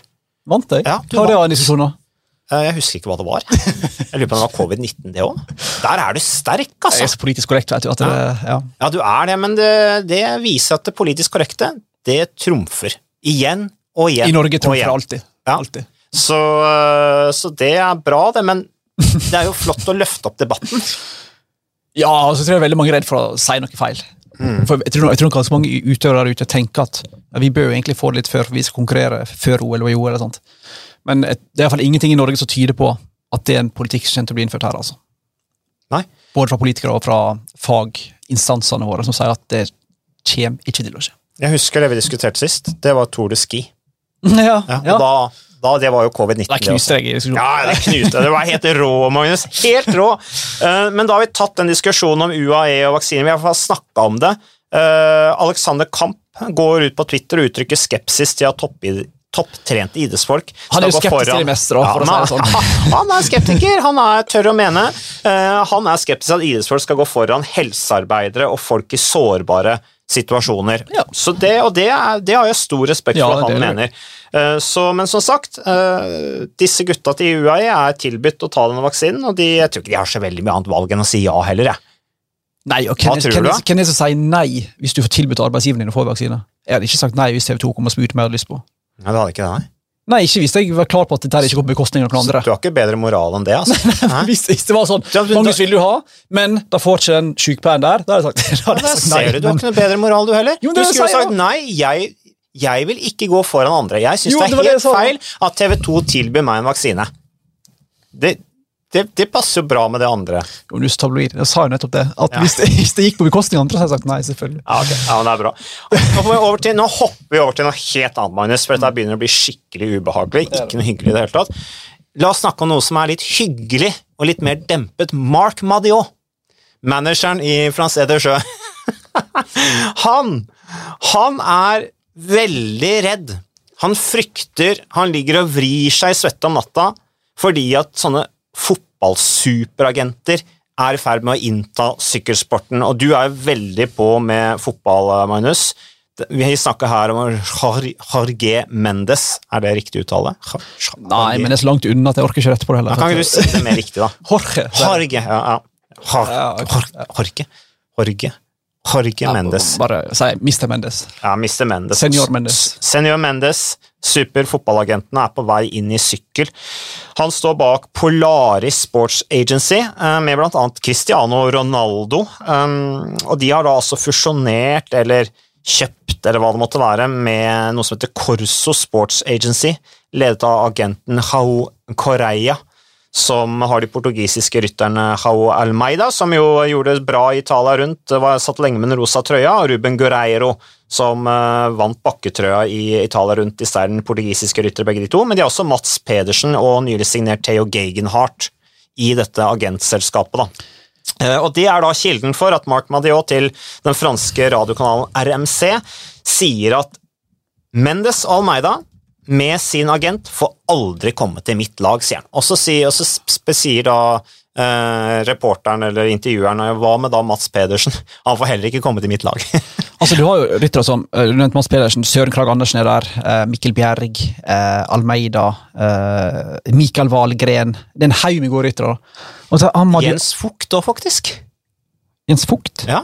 Speaker 2: Vant jeg?
Speaker 1: Ja, du
Speaker 2: Hva var det av en diskusjon, da?
Speaker 1: Jeg husker ikke hva det var. Jeg lurer på om det var covid-19, det òg. Der er du sterk, altså.
Speaker 2: Jeg
Speaker 1: altså.
Speaker 2: er så politisk korrekt, vet du. At det, ja.
Speaker 1: Ja, du er det, men det, det viser at det politisk korrekte, det trumfer. Igjen og igjen.
Speaker 2: I Norge trumfer alltid.
Speaker 1: Ja.
Speaker 2: alltid.
Speaker 1: Så, øh, så det er bra, det, men det er jo flott å løfte opp debatten.
Speaker 2: Ja, og så tror jeg veldig mange er redd for å si noe feil.
Speaker 1: Mm.
Speaker 2: For jeg tror, jeg tror ganske mange utøvere der ute tenker at ja, vi bør jo egentlig få det litt før, for vi skal konkurrere før OL og i OL. eller sånt. Men det er i hvert fall ingenting i Norge som tyder på at det er en politikk som kommer til å bli innført her. altså.
Speaker 1: Nei.
Speaker 2: Både fra politikere og fra faginstansene våre, som sier at det kommer ikke til å skje.
Speaker 1: Jeg husker det vi diskuterte sist. Det var Tour de Ski.
Speaker 2: Ja,
Speaker 1: Ja, og da, da, det var jo covid-19.
Speaker 2: Der
Speaker 1: det
Speaker 2: er knust diskusjonen.
Speaker 1: Ja, det knuste. Det var helt rå, Magnus. Helt rå. Eh, Men da har vi tatt den diskusjonen om UAE og vaksiner. Vi har i hvert fall snakka om det. Eh, Alexander Kamp går ut på Twitter og uttrykker skepsis til at toppid- topptrente idrettsfolk
Speaker 2: Han er jo skeptisk til
Speaker 1: foran-
Speaker 2: det meste, da, for å si det sånn.
Speaker 1: Han er skeptiker, han er tørr å mene. Uh, han er skeptisk til at idrettsfolk skal gå foran helsearbeidere og folk i sårbare situasjoner.
Speaker 2: Ja.
Speaker 1: Så det, og det, er, det har jeg stor respekt
Speaker 2: Ja,
Speaker 1: for at
Speaker 2: det
Speaker 1: han
Speaker 2: er det.
Speaker 1: mener. Eh, Så, men som sagt, eh, disse gutta til UAE er tilbudt å ta denne vaksinen, og de, jeg tror ikke de har så veldig mye annet valg enn å si ja heller. Jeg.
Speaker 2: Nei, og hvem, er det som sier nei hvis du får tilbudt arbeidsgiveren din å få vaksine? Jeg hadde ikke sagt nei hvis TV 2 kom og spurte meg jeg hadde lyst på.
Speaker 1: Nei, det hadde ikke det, nei.
Speaker 2: Nei, ikke hvis jeg var klar på at dette ikke går på bekostning av noen andre.
Speaker 1: Du har ikke bedre moral enn det, altså. Nei.
Speaker 2: Hvis, hvis det var sånn Magnus vil du ha, men da får ikke den sykepleieren der. Da hadde jeg sagt, da hadde jeg sagt nei.
Speaker 1: ser du, du har ikke noe bedre moral, du heller.
Speaker 2: Jo,
Speaker 1: du skulle sagt nei, jeg, jeg vil ikke gå foran andre. Jeg syns det er helt
Speaker 2: det
Speaker 1: feil at TV 2 tilbyr meg en vaksine. Det, det, det passer jo bra med det andre.
Speaker 2: Tabloid. Jeg sa jo nettopp det. At
Speaker 1: Ja.
Speaker 2: hvis, det, hvis det gikk på bekostning av andre, så hadde jeg sagt nei, selvfølgelig.
Speaker 1: Ja, okay. ja, det er bra. Nå, til, nå hopper vi over til noe helt annet, Magnus, for dette begynner å bli skikkelig ubehagelig. Ikke noe hyggelig i det hele tatt. La oss snakke om noe som er litt hyggelig og litt mer dempet. Mark Madiot, manageren i France Edersjø. Han, han er veldig redd. Han frykter, han ligger og vrir seg i svette om natta fordi at sånne fotballsuperagenter er i ferd med å innta sykkelsporten. Og du er veldig på med fotball, Magnus. Vi snakker her om Jor- Jorge Mendes. Er det riktig uttale? Jor- Jor-
Speaker 2: Nei, men det er så langt unna at jeg orker ikke rette på det heller.
Speaker 1: Da kan ikke du si det mer riktig, da?
Speaker 2: Jorge.
Speaker 1: Jorge. Ja, ja. Jor-
Speaker 2: Ja, ok.
Speaker 1: Jor- Jorge. Jorge. Jorge Mendes.
Speaker 2: Bare si Mr. Mendes.
Speaker 1: Ja, Mr. Mendes.
Speaker 2: Senior Mendes.
Speaker 1: Senior Mendes, superfotballagenten, er på vei inn i sykkel. Han står bak Polaris Sports Agency, eh, med annet Cristiano Ronaldo. Um, Og de har da altså fusjonert, eller kjøpt, eller hva det måtte være, med noe som heter Corso Sports Agency, ledet av agenten Hao Correia som har de portugisiske rytterne Jao Almeida, som jo gjorde det bra i Italia rundt, var satt lenge med den rosa trøya, og Ruben Guerreiro, som eh, vant bakketrøya i Italia rundt, i stedet portugisiske ryttere begge de to, men de har også Mats Pedersen og nylig signert Theo Geigenhardt i dette agentselskapet. da. Eh, Og Det er da kilden for at Marc Madiot til den franske radiokanalen RMC sier at Mendes Almeida med sin agent får aldri komme til mitt lag, sier han. Og så sier, og så sier da eh, reporteren eller intervjueren hva med da Mats Pedersen? Han får heller ikke komme til mitt lag.
Speaker 2: Altså, Du har jo ryttere som eh, du nevnte Mads Pedersen, Søren Krag Andersen er der, eh, Mikkel Bjerg, eh, Almeida, eh, Mikael Wahlgren Det er en haug med gode ryttere.
Speaker 1: Jens Fugt òg, faktisk.
Speaker 2: Jens Fugt.
Speaker 1: Ja.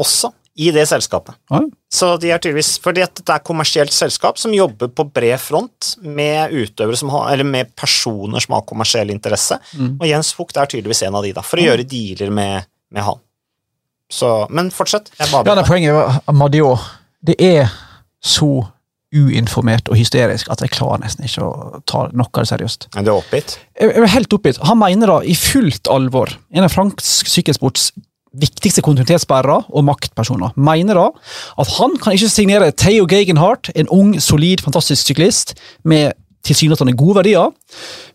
Speaker 1: Også i det selskapet.
Speaker 2: Ja.
Speaker 1: Så de er tydeligvis Fordi at dette er et kommersielt selskap som jobber på bred front med utøvere som har, eller med personer som har kommersiell interesse,
Speaker 2: Mm.
Speaker 1: og Jens Fugt er tydeligvis en av de, da, for å gjøre dealer med, med han. Så, men fortsett. Jeg bare
Speaker 2: Ja, det Poenget var Madiot Det er så uinformert og hysterisk at jeg klarer nesten ikke å ta noe seriøst.
Speaker 1: Du er oppgitt?
Speaker 2: Jeg jeg er helt oppgitt. Han mener da i fullt alvor, en av fransk sykkelsports viktigste kontinuitetsbærere og maktpersoner, mener da at han kan ikke signere Theo Gegenhardt, en ung, solid, fantastisk syklist med tilsynelatende gode verdier,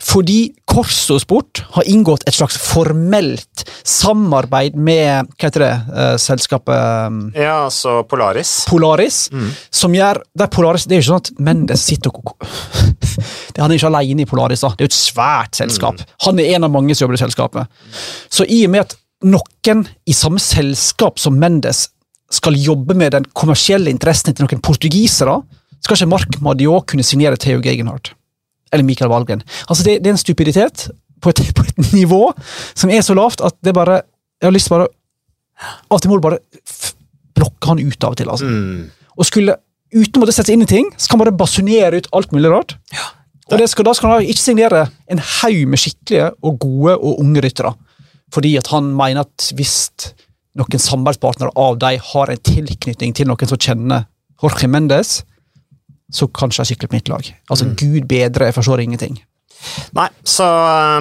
Speaker 2: fordi Corso Sport har inngått et slags formelt samarbeid med hva heter det, eh, selskapet um,
Speaker 1: Ja, altså Polaris.
Speaker 2: Polaris, som gjør Det er Polaris, Det er jo ikke sånn at Mendes sitter og det, Han er ikke alene i Polaris, da. det er jo et svært selskap. Han er en av mange som jobber i selskapet. Så i og med at noen i samme selskap som Mendes skal jobbe med den kommersielle interessen til noen portugisere, skal ikke Mark Madiot kunne signere Theo Gegenhardt. Eller Michael Valgren. Altså det, det er en stupiditet på et, på et nivå som er så lavt at det bare Jeg har lyst til bare Av og til må du bare blokke han ut av og til. altså
Speaker 1: Mm.
Speaker 2: og skulle uten å måtte sette seg inn i ting, så kan han bare basunere ut alt mulig rart. Og det skal, Da skal han ikke signere en haug med skikkelige og gode og unge ryttere. Fordi at han mener at hvis noen samarbeidspartnere av dem har en tilknytning til noen som kjenner Jorge Mendes, så kanskje jeg sykler på mitt lag. Altså, Gud bedre, jeg forstår ingenting.
Speaker 1: Nei, så,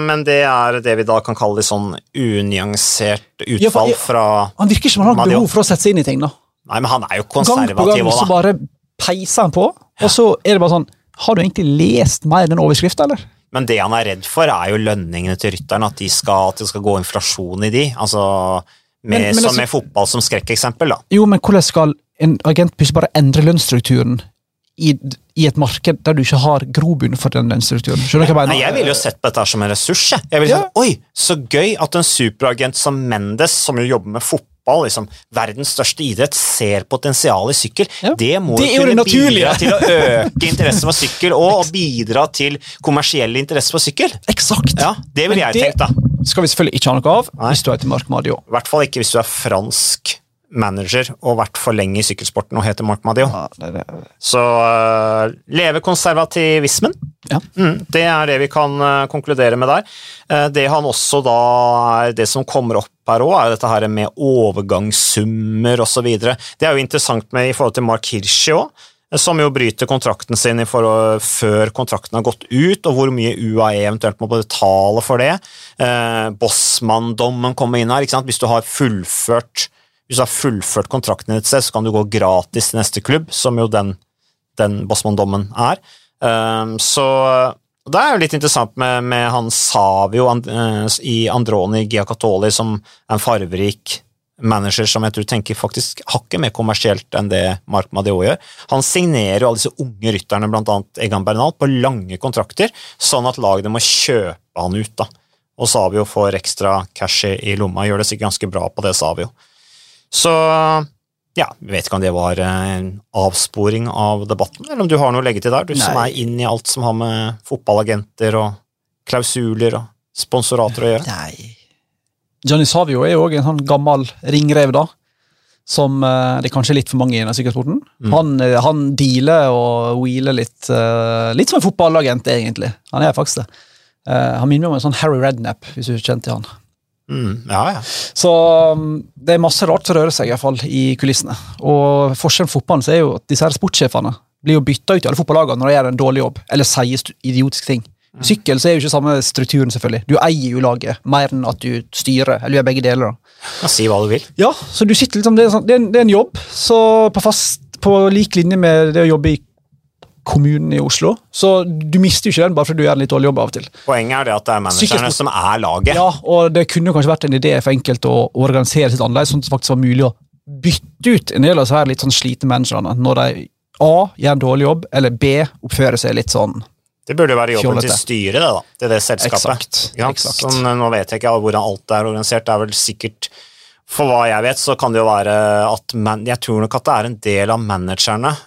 Speaker 1: men det er det vi da kan kalle litt sånn unyansert utfall
Speaker 2: ja.
Speaker 1: fra
Speaker 2: Han virker som han har behov for å sette seg inn i ting. da.
Speaker 1: Nei, men han er jo konservativ.
Speaker 2: Gang på gang så bare peiser han på, og så er det bare sånn Har du egentlig lest mer den overskrifta, eller?
Speaker 1: Men det han er redd for, er jo lønningene til rytterne, at, de skal, at det skal gå inflasjon i de. Altså, med,
Speaker 2: Men- men
Speaker 1: som
Speaker 2: altså-
Speaker 1: med fotball som skrekkeksempel, da.
Speaker 2: Jo, men hvordan skal en agent plutselig bare endre lønnsstrukturen i, i et marked der du ikke har grobunn for den lønnsstrukturen? Skjønner du hva jeg mener?
Speaker 1: jeg ville jo sett på dette som en ressurs. Jeg, jeg ville
Speaker 2: Ja.
Speaker 1: sagt, Oi, så gøy at en superagent som Mendes, som jo jobber med fotball, liksom, verdens største idrett, ser potensial i sykkel.
Speaker 2: Ja.
Speaker 1: Det må
Speaker 2: Det er
Speaker 1: kunne bidra til å øke interesse for sykkel, og, og bidra til kommersiell interesse for sykkel.
Speaker 2: Exakt.
Speaker 1: Ja, Det ville jeg tenkt, da.
Speaker 2: skal vi selvfølgelig ikke ha noe av
Speaker 1: Nei.
Speaker 2: hvis du heter Mark Madio.
Speaker 1: I hvert fall ikke hvis du er fransk manager og vært for lenge i sykkelsporten og heter Marc Madio.
Speaker 2: Ja, det, det.
Speaker 1: Så uh, leve konservativismen.
Speaker 2: Ja.
Speaker 1: Mm, det er det vi kan uh, konkludere med der. Uh, det han også da er Det som kommer opp her òg, er dette her med overgangssummer osv. Det er jo interessant med i forhold til Mark Hirschi òg. Som jo bryter kontrakten sin forhold, før kontrakten har gått ut, og hvor mye UAE eventuelt må betale for det. Eh, Bossmann-dommen kommer inn her. Hvis du har fullført hvis du har fullført kontrakten ditt, så kan du gå gratis til neste klubb, som jo den, den Bossmann-dommen er. Um, så det er jo litt interessant med, med han Savio and, uh, i Androni Giacatoli, som er en farverik manager som jeg tror tenker faktisk hakket mer kommersielt enn det Mark Madeo gjør. Han signerer jo alle disse unge rytterne, annet Egan Bernal, på lange kontrakter, sånn at lagene må kjøpe han ut. da. Og Savio får ekstra cash i lomma, gjør det sikkert ganske bra på det, Savio. Så ja, jeg vet ikke om det var en avsporing av debatten, eller om du har noe å legge til der, du som er inn i alt som har med fotballagenter og klausuler og sponsorater å gjøre.
Speaker 2: Nei. Johnny Savio er jo òg en sånn gammel ringrev, da. Som eh, det er kanskje litt for mange i sykkelsporten.
Speaker 1: Mm.
Speaker 2: Han, eh, han dealer og wheeler litt eh, Litt som en fotballagent, egentlig. Han er faktisk det. Eh, han minner meg om en sånn Harry Rednap, hvis du kjente han.
Speaker 1: Mm, ja, ja.
Speaker 2: Så um, det er masse rart som rører seg i, hvert fall, i kulissene. Og forskjellen på fotballen så er jo at disse her sportssjefene blir jo bytta ut i alle fotballagene når de gjør en dårlig jobb, eller sier idiotiske ting. Mm. Sykkel så er jo ikke samme strukturen, selvfølgelig. Du eier jo laget mer enn at du styrer, eller du gjør begge deler. da.
Speaker 1: Ja, Si hva du vil.
Speaker 2: Ja, så du sitter liksom, er, sånn, det er, en, det er en jobb, så på, fast, på lik linje med det å jobbe i kommunen i Oslo. Så du mister jo ikke den bare fordi du gjør en litt dårlig jobb av og til.
Speaker 1: Poenget er det at det er managerne som er laget.
Speaker 2: Ja, og det kunne kanskje vært en idé for enkelte å organisere sitt annerledes, sånn at det faktisk var mulig å bytte ut en del av disse her litt sånn slitne managerne når de A. gjør en dårlig jobb, eller B. oppfører seg litt sånn
Speaker 1: Det burde jo være jobben
Speaker 2: Fjollete.
Speaker 1: til styret, det da. Til det selskapet. Exakt. Sant? Sånn, nå vet jeg ikke hvordan alt er organisert, det er vel sikkert For hva jeg vet, så kan det jo være at man, Jeg tror nok at det er en del av managerne, eh,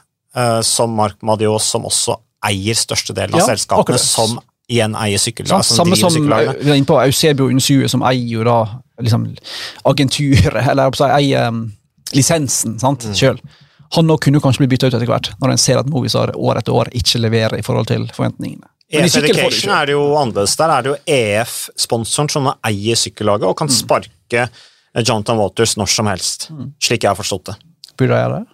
Speaker 1: som Mark Madios, som også eier størstedelen av
Speaker 2: Ja,
Speaker 1: selskapene, som igjen eier sykkellag.
Speaker 2: Samme som vi er inne på Eusebio Unsue, som eier jo da liksom, agenturet, eller si, eier um, lisensen sant,
Speaker 1: Mm.
Speaker 2: sjøl. Han nå kunne kanskje bli bytta ut etter hvert, når en ser at Movistar år etter år ikke leverer i forhold til forventningene. Men
Speaker 1: EF Education er det jo annerledes. Der er det jo EF-sponsoren som eier sykkellaget og kan
Speaker 2: Mm.
Speaker 1: sparke eh, Jonathan Waters når som helst,
Speaker 2: Mm.
Speaker 1: slik jeg har forstått det.
Speaker 2: Burde jeg gjøre det?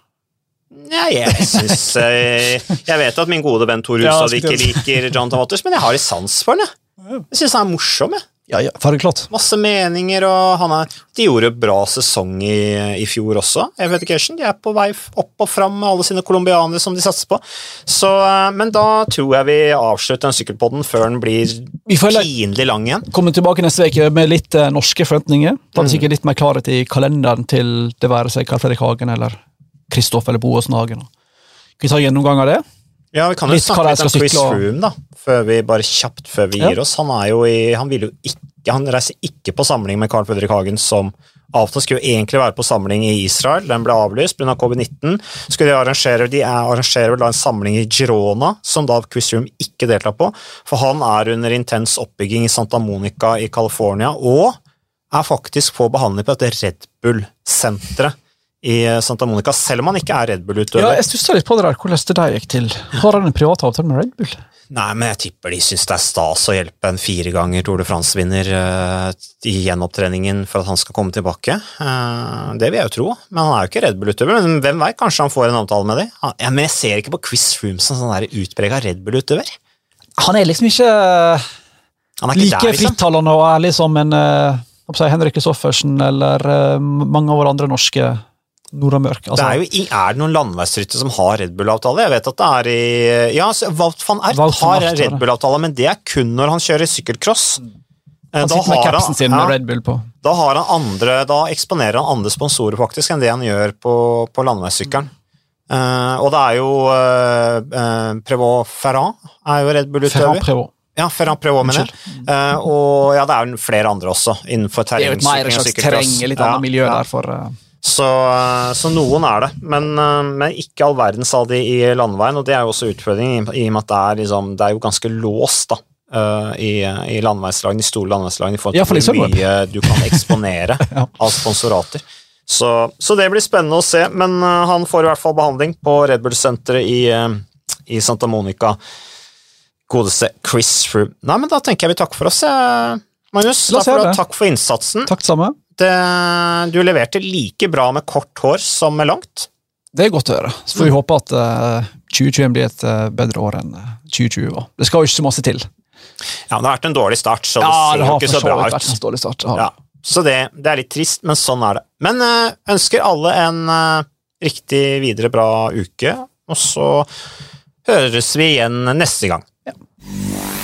Speaker 1: Ja, jeg synes, eh, Jeg vet at min gode venn Tor Hustad ikke liker Jonathan Waters, men jeg har litt sans for den. jeg. Jeg syns han er morsom. jeg.
Speaker 2: Ja, ja, fargeklart.
Speaker 1: Masse meninger, og han er De gjorde bra sesong i, i fjor også, EF Education. De er på vei opp og fram med alle sine colombianere som de satser på. Så, eh, men da tror jeg vi avslutter den sykkelpodden før den blir
Speaker 2: Vi
Speaker 1: pinlig lang igjen.
Speaker 2: Kommer tilbake neste uke med litt eh, norske forventninger. Da er det sikkert litt mer klarhet i kalenderen til det være seg Karl Fredrik Hagen eller Kristoff eller Boasen Hagen. Skal vi ta en gjennomgang av det?
Speaker 1: Ja, vi kan jo
Speaker 2: Litt
Speaker 1: snakke litt om Chris
Speaker 2: sykle
Speaker 1: da. Før vi bare kjapt før vi
Speaker 2: Ja.
Speaker 1: gir oss. Han er jo i Han vil jo ikke Han reiser ikke på samling med Carl Fredrik Hagen som avtalt skulle jo egentlig være på samling i Israel. Den ble avlyst pga. covid-19. Skulle de arrangere De er, arrangerer vel da en samling i Girona, som da Chris Froome ikke deltar på. For han er under intens oppbygging i Santa Monica i California, og er faktisk på behandling på dette Red Bull-senteret i Santa Monica, selv om han ikke er Red Bull-utøver.
Speaker 2: Ja, jeg stussa litt på det der, hvordan det der gikk til. Har han en privat avtale med Red Bull?
Speaker 1: Nei, men jeg tipper de syns det er stas å hjelpe en fire ganger Tour de France-vinner uh, i gjenopptreningen for at han skal komme tilbake. Uh, det vil jeg jo tro, men han er jo ikke Red Bull-utøver. Men hvem veit, kanskje han får en avtale med dem? Ja, men jeg ser ikke på Chris Froome som sånn utprega Red Bull-utøver.
Speaker 2: Han er liksom ikke
Speaker 1: Han er ikke
Speaker 2: like
Speaker 1: liksom.
Speaker 2: frittalende og ærlig som en eh, si, Henrik Christoffersen eller eh, mange av våre andre norske Nordamørk.
Speaker 1: Det
Speaker 2: Altså,
Speaker 1: er, jo, er det noen landeveisryttere som har Red Bull-avtale? Jeg vet at det er i Ja, Walt Wout van Ert
Speaker 2: Wout
Speaker 1: har
Speaker 2: Aert,
Speaker 1: Red. Bull-avtale, men det er kun når han kjører sykkelcross. Eh,
Speaker 2: han
Speaker 1: da
Speaker 2: sitter med
Speaker 1: kapsen
Speaker 2: capsen sin
Speaker 1: ja,
Speaker 2: med Red Bull på.
Speaker 1: Da, har han andre, da eksponerer han andre sponsorer faktisk enn det han gjør på, på landeveissykkelen. Uh, og det er jo uh, uh, Prévost Ferrand er jo Red Bull-utøver. Ja, Ferrand Prévost, mener jeg. Uh, og ja, det er jo flere andre også innenfor
Speaker 2: Det er jo et mer
Speaker 1: terrengsykling og
Speaker 2: slags
Speaker 1: sykkelcross.
Speaker 2: terreng, litt
Speaker 1: Ja,
Speaker 2: annet miljø
Speaker 1: ja.
Speaker 2: der for eh,
Speaker 1: Så, eh, så noen er det, men, eh, men ikke all verdens av de i landeveien, og det er jo også utfordringen i, og med at det er, liksom, det er jo ganske låst da, eh, i, i landeveislagene, de store landeveislagene i forhold
Speaker 2: Ja, for
Speaker 1: til hvor mye du kan eksponere
Speaker 2: Ja.
Speaker 1: av sponsorater. Så, så det blir spennende å se, men han får i hvert fall behandling på Red Bull-senteret i, i Santa Monica. Godeste Chris Froome. Nei, men da tenker jeg vi takker for oss, Magnus. Takk
Speaker 2: det.
Speaker 1: Takk for innsatsen.
Speaker 2: Takk det samme.
Speaker 1: Det, du leverte like bra med kort hår som med langt.
Speaker 2: Det er godt å høre. Så får vi håpe at uh, 2021 blir et uh, bedre år enn eh, 2020 var. Det skal jo ikke så masse til.
Speaker 1: Ja, men Det har vært en dårlig start, så det
Speaker 2: Ja,
Speaker 1: ser
Speaker 2: det
Speaker 1: jo
Speaker 2: har
Speaker 1: ikke så bra
Speaker 2: ut. vært en dårlig start. ja.
Speaker 1: Ja, så det, det er litt trist, men sånn er det. Men uh, ønsker alle en eh, riktig videre bra uke, og så høres vi igjen neste gang.
Speaker 3: Moderne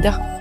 Speaker 3: Canada.